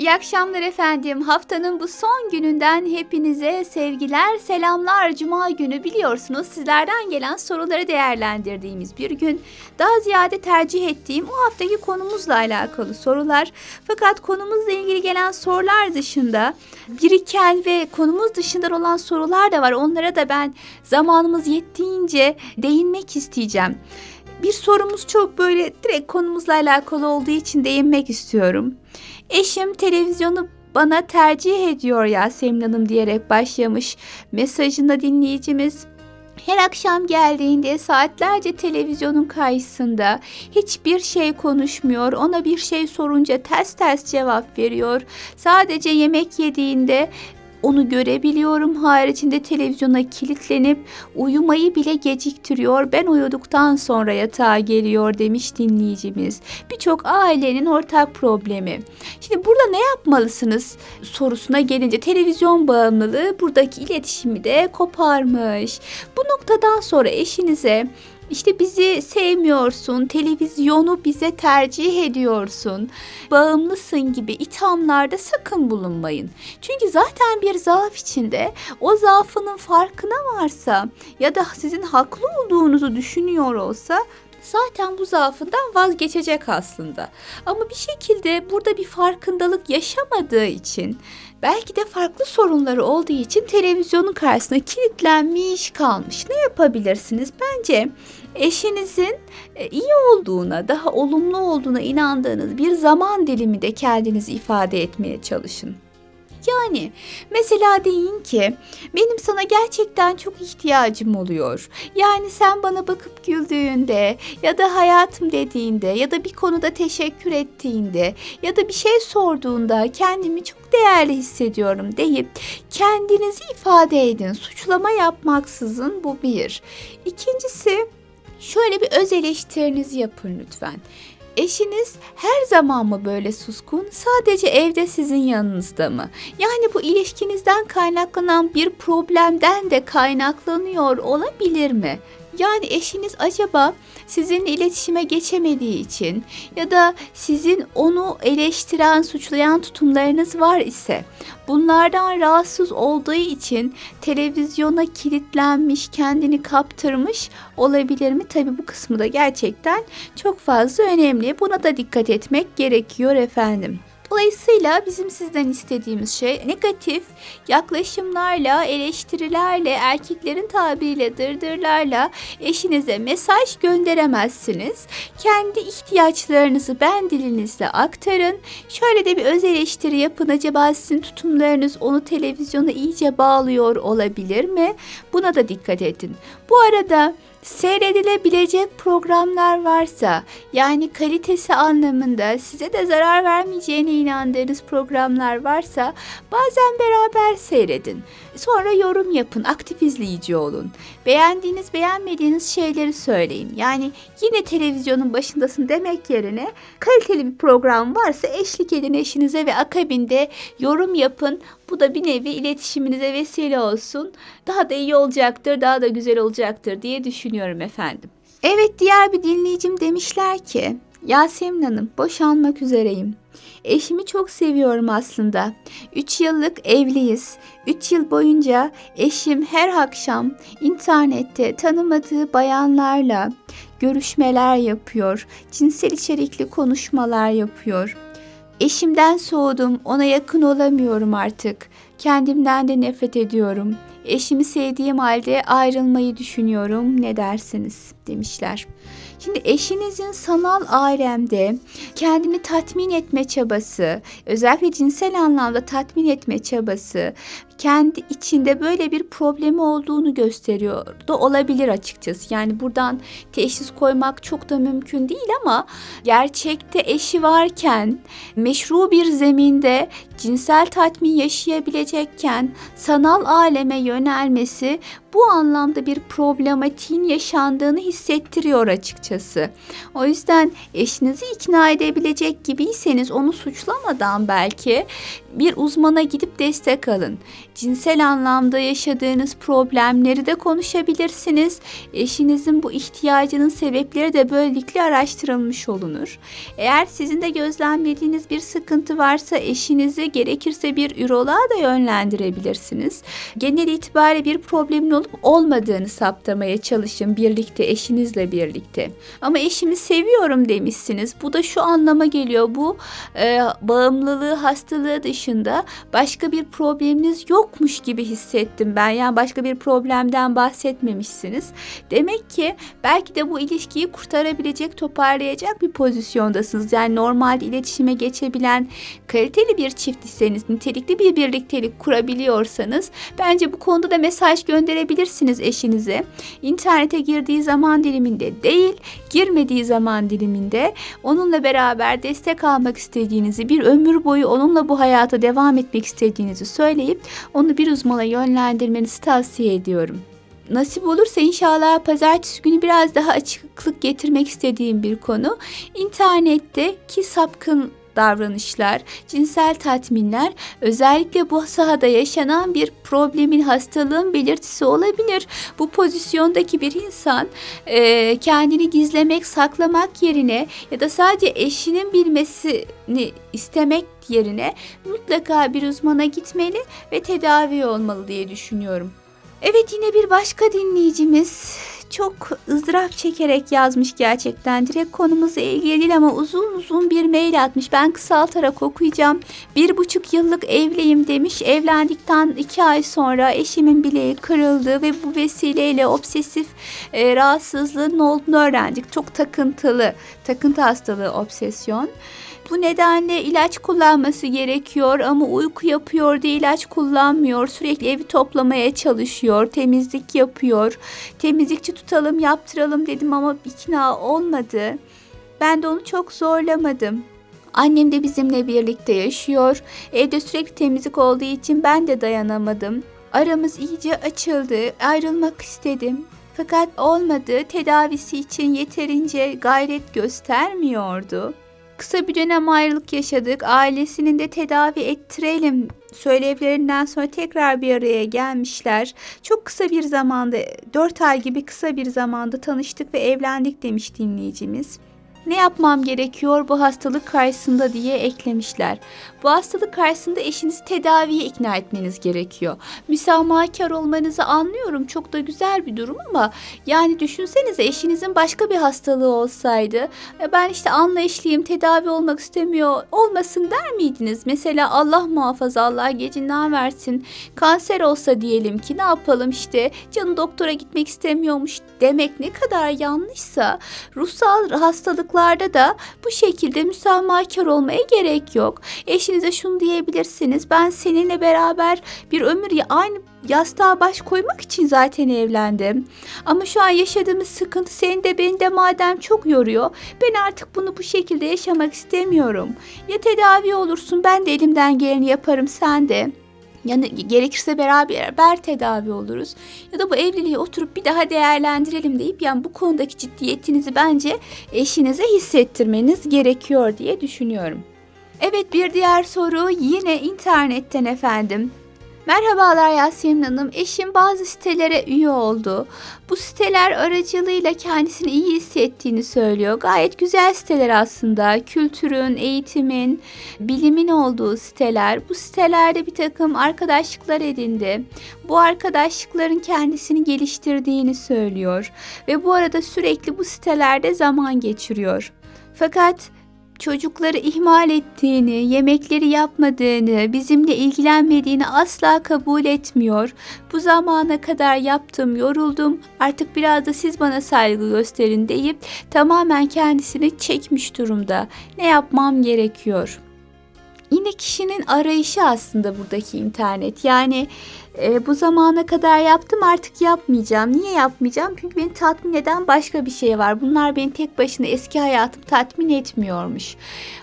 İyi akşamlar efendim. Haftanın bu son gününden hepinize sevgiler, selamlar. Cuma günü biliyorsunuz sizlerden gelen soruları değerlendirdiğimiz bir gün. Daha ziyade tercih ettiğim o haftaki konumuzla alakalı sorular. Fakat konumuzla ilgili gelen sorular dışında biriken ve konumuz dışında olan sorular da var. Onlara da ben zamanımız yettiğince değinmek isteyeceğim. Bir sorumuz çok böyle direkt konumuzla alakalı olduğu için değinmek istiyorum. Eşim televizyonu bana tercih ediyor Yasemin Hanım diyerek başlamış mesajında dinleyicimiz. Her akşam geldiğinde saatlerce televizyonun karşısında hiçbir şey konuşmuyor. Ona bir şey sorunca ters ters cevap veriyor. Sadece yemek yediğinde onu görebiliyorum. Haricinde televizyona kilitlenip uyumayı bile geciktiriyor. Ben uyuduktan sonra yatağa geliyor demiş dinleyicimiz. Birçok ailenin ortak problemi. Şimdi burada ne yapmalısınız sorusuna gelince televizyon bağımlılığı buradaki iletişimi de koparmış. Bu noktadan sonra eşinize işte bizi sevmiyorsun, televizyonu bize tercih ediyorsun, bağımlısın gibi ithamlarda sakın bulunmayın. Çünkü zaten bir zaaf içinde o zaafının farkına varsa ya da sizin haklı olduğunuzu düşünüyor olsa zaten bu zaafından vazgeçecek aslında. Ama bir şekilde burada bir farkındalık yaşamadığı için belki de farklı sorunları olduğu için televizyonun karşısına kilitlenmiş kalmış. Ne yapabilirsiniz? Bence eşinizin e, iyi olduğuna, daha olumlu olduğuna inandığınız bir zaman dilimi de kendinizi ifade etmeye çalışın. Yani mesela deyin ki benim sana gerçekten çok ihtiyacım oluyor. Yani sen bana bakıp güldüğünde ya da hayatım dediğinde ya da bir konuda teşekkür ettiğinde ya da bir şey sorduğunda kendimi çok değerli hissediyorum deyip kendinizi ifade edin. Suçlama yapmaksızın bu bir. İkincisi şöyle bir öz eleştirinizi yapın lütfen. Eşiniz her zaman mı böyle suskun? Sadece evde sizin yanınızda mı? Yani bu ilişkinizden kaynaklanan bir problemden de kaynaklanıyor olabilir mi? Yani eşiniz acaba sizinle iletişime geçemediği için ya da sizin onu eleştiren, suçlayan tutumlarınız var ise bunlardan rahatsız olduğu için televizyona kilitlenmiş, kendini kaptırmış olabilir mi? Tabii bu kısmı da gerçekten çok fazla önemli. Buna da dikkat etmek gerekiyor efendim. Dolayısıyla bizim sizden istediğimiz şey negatif yaklaşımlarla, eleştirilerle, erkeklerin tabiriyle dırdırlarla eşinize mesaj gönderemezsiniz. Kendi ihtiyaçlarınızı ben dilinizle aktarın. Şöyle de bir öz eleştiri yapın. Acaba sizin tutumlarınız onu televizyona iyice bağlıyor olabilir mi? Buna da dikkat edin. Bu arada seyredilebilecek programlar varsa yani kalitesi anlamında size de zarar vermeyeceğine inandığınız programlar varsa bazen beraber seyredin. Sonra yorum yapın, aktif izleyici olun. Beğendiğiniz, beğenmediğiniz şeyleri söyleyin. Yani yine televizyonun başındasın demek yerine kaliteli bir program varsa eşlik edin eşinize ve akabinde yorum yapın. Bu da bir nevi iletişiminize vesile olsun. Daha da iyi olacaktır, daha da güzel olacaktır diye düşünüyorum efendim. Evet diğer bir dinleyicim demişler ki Yasemin Hanım boşanmak üzereyim. Eşimi çok seviyorum aslında. 3 yıllık evliyiz. 3 yıl boyunca eşim her akşam internette tanımadığı bayanlarla görüşmeler yapıyor. Cinsel içerikli konuşmalar yapıyor. Eşimden soğudum, ona yakın olamıyorum artık. Kendimden de nefret ediyorum. Eşimi sevdiğim halde ayrılmayı düşünüyorum. Ne dersiniz?" demişler. Şimdi eşinizin sanal alemde kendini tatmin etme çabası, özellikle cinsel anlamda tatmin etme çabası kendi içinde böyle bir problemi olduğunu gösteriyor da olabilir açıkçası. Yani buradan teşhis koymak çok da mümkün değil ama gerçekte eşi varken meşru bir zeminde cinsel tatmin yaşayabilecekken sanal aleme yönelmesi bu anlamda bir problematiğin yaşandığını hissettiriyor açıkçası. O yüzden eşinizi ikna edebilecek gibiyseniz onu suçlamadan belki bir uzmana gidip destek alın. Cinsel anlamda yaşadığınız problemleri de konuşabilirsiniz. Eşinizin bu ihtiyacının sebepleri de böylelikle araştırılmış olunur. Eğer sizin de gözlemlediğiniz bir sıkıntı varsa eşinizi gerekirse bir üroloğa da yönlendirebilirsiniz. Genel itibariyle bir problemin olup olmadığını saptamaya çalışın birlikte eşinizle birlikte. Ama eşimi seviyorum demişsiniz. Bu da şu anlama geliyor. Bu e, bağımlılığı, hastalığı dışında başka bir probleminiz yokmuş gibi hissettim ben. Yani başka bir problemden bahsetmemişsiniz. Demek ki belki de bu ilişkiyi kurtarabilecek, toparlayacak bir pozisyondasınız. Yani normal iletişime geçebilen kaliteli bir çift iseniz, nitelikli bir birliktelik kurabiliyorsanız bence bu konuda da mesaj gönderebilirsiniz eşinize. İnternete girdiği zaman diliminde değil, girmediği zaman diliminde onunla beraber destek almak istediğinizi, bir ömür boyu onunla bu hayata devam etmek istediğinizi söyleyip onu bir uzmana yönlendirmenizi tavsiye ediyorum nasip olursa inşallah pazartesi günü biraz daha açıklık getirmek istediğim bir konu. İnternetteki sapkın davranışlar, cinsel tatminler özellikle bu sahada yaşanan bir problemin, hastalığın belirtisi olabilir. Bu pozisyondaki bir insan e, kendini gizlemek, saklamak yerine ya da sadece eşinin bilmesini istemek yerine mutlaka bir uzmana gitmeli ve tedavi olmalı diye düşünüyorum. Evet yine bir başka dinleyicimiz çok ızdırap çekerek yazmış gerçekten. Direkt konumuzla ilgili değil ama uzun uzun bir mail atmış. Ben kısaltarak okuyacağım. Bir buçuk yıllık evliyim demiş. Evlendikten iki ay sonra eşimin bileği kırıldı ve bu vesileyle obsesif e, rahatsızlığın olduğunu öğrendik. Çok takıntılı, takıntı hastalığı obsesyon. Bu nedenle ilaç kullanması gerekiyor ama uyku yapıyor diye ilaç kullanmıyor. Sürekli evi toplamaya çalışıyor, temizlik yapıyor. Temizlikçi tutalım, yaptıralım dedim ama ikna olmadı. Ben de onu çok zorlamadım. Annem de bizimle birlikte yaşıyor. Evde sürekli temizlik olduğu için ben de dayanamadım. Aramız iyice açıldı. Ayrılmak istedim. Fakat olmadı. Tedavisi için yeterince gayret göstermiyordu. Kısa bir dönem ayrılık yaşadık. Ailesinin de tedavi ettirelim söylevlerinden sonra tekrar bir araya gelmişler. Çok kısa bir zamanda, 4 ay gibi kısa bir zamanda tanıştık ve evlendik demiş dinleyicimiz. Ne yapmam gerekiyor bu hastalık karşısında diye eklemişler. Bu hastalık karşısında eşinizi tedaviye ikna etmeniz gerekiyor. Müsamahakar olmanızı anlıyorum. Çok da güzel bir durum ama yani düşünsenize eşinizin başka bir hastalığı olsaydı e, ben işte anlayışlıyım tedavi olmak istemiyor olmasın der miydiniz? Mesela Allah muhafaza Allah gecinden versin kanser olsa diyelim ki ne yapalım işte canı doktora gitmek istemiyormuş demek ne kadar yanlışsa ruhsal hastalıklarda da bu şekilde müsamahakar olmaya gerek yok. Eşinize şunu diyebilirsiniz ben seninle beraber bir ömür aynı yastığa baş koymak için zaten evlendim. Ama şu an yaşadığımız sıkıntı seni de beni de madem çok yoruyor. Ben artık bunu bu şekilde yaşamak istemiyorum. Ya tedavi olursun ben de elimden geleni yaparım sen de. Yani gerekirse beraber tedavi oluruz. Ya da bu evliliği oturup bir daha değerlendirelim deyip yani bu konudaki ciddiyetinizi bence eşinize hissettirmeniz gerekiyor diye düşünüyorum. Evet bir diğer soru yine internetten efendim. Merhabalar Yasemin Hanım. Eşim bazı sitelere üye oldu. Bu siteler aracılığıyla kendisini iyi hissettiğini söylüyor. Gayet güzel siteler aslında. Kültürün, eğitimin, bilimin olduğu siteler. Bu sitelerde bir takım arkadaşlıklar edindi. Bu arkadaşlıkların kendisini geliştirdiğini söylüyor. Ve bu arada sürekli bu sitelerde zaman geçiriyor. Fakat çocukları ihmal ettiğini, yemekleri yapmadığını, bizimle ilgilenmediğini asla kabul etmiyor. Bu zamana kadar yaptım, yoruldum. Artık biraz da siz bana saygı gösterin deyip tamamen kendisini çekmiş durumda. Ne yapmam gerekiyor?'' yine kişinin arayışı aslında buradaki internet. Yani e, bu zamana kadar yaptım artık yapmayacağım. Niye yapmayacağım? Çünkü beni tatmin eden başka bir şey var. Bunlar beni tek başına eski hayatım tatmin etmiyormuş.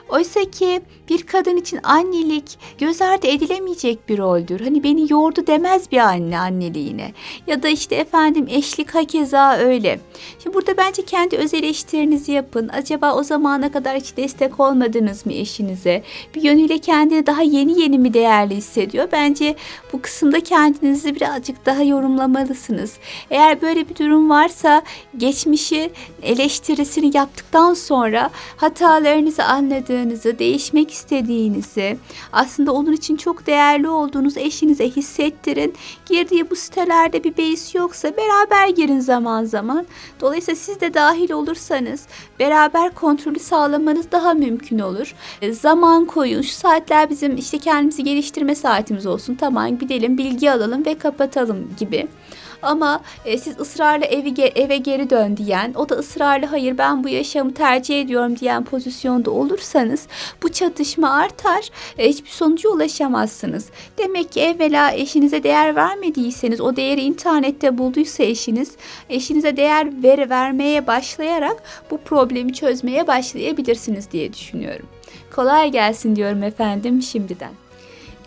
Oysa ki bir kadın için annelik göz ardı edilemeyecek bir roldür. Hani beni yordu demez bir anne anneliğine. Ya da işte efendim eşlik hakeza öyle. Şimdi burada bence kendi öz eleştirinizi yapın. Acaba o zamana kadar hiç destek olmadınız mı eşinize? Bir yönüyle kendini daha yeni yeni mi değerli hissediyor? Bence bu kısımda kendinizi birazcık daha yorumlamalısınız. Eğer böyle bir durum varsa geçmişi eleştirisini yaptıktan sonra hatalarınızı anladığınızı, değişmek istediğinizi, aslında onun için çok değerli olduğunuzu eşinize hissettirin. Girdiği bu sitelerde bir beis yoksa beraber girin zaman zaman. Dolayısıyla siz de dahil olursanız beraber kontrolü sağlamanız daha mümkün olur. Zaman koyun. Şu saatler bizim işte kendimizi geliştirme saatimiz olsun. Tamam gidelim bilgi alalım ve kapatalım gibi. Ama e, siz ısrarla evi eve geri dön diyen, o da ısrarla hayır ben bu yaşamı tercih ediyorum diyen pozisyonda olursanız bu çatışma artar, e, hiçbir sonuca ulaşamazsınız. Demek ki evvela eşinize değer vermediyseniz, o değeri internette bulduysa eşiniz, eşinize değer ver vermeye başlayarak bu problemi çözmeye başlayabilirsiniz diye düşünüyorum. Kolay gelsin diyorum efendim şimdiden.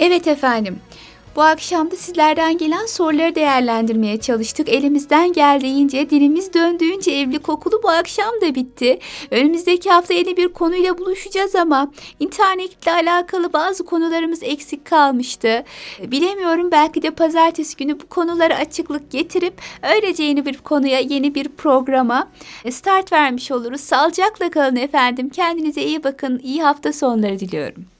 Evet efendim. Bu akşam da sizlerden gelen soruları değerlendirmeye çalıştık. Elimizden geldiğince, dilimiz döndüğünce evlilik okulu bu akşam da bitti. Önümüzdeki hafta yeni bir konuyla buluşacağız ama internetle alakalı bazı konularımız eksik kalmıştı. Bilemiyorum belki de pazartesi günü bu konulara açıklık getirip öylece yeni bir konuya, yeni bir programa start vermiş oluruz. Sağlıcakla kalın efendim. Kendinize iyi bakın. İyi hafta sonları diliyorum.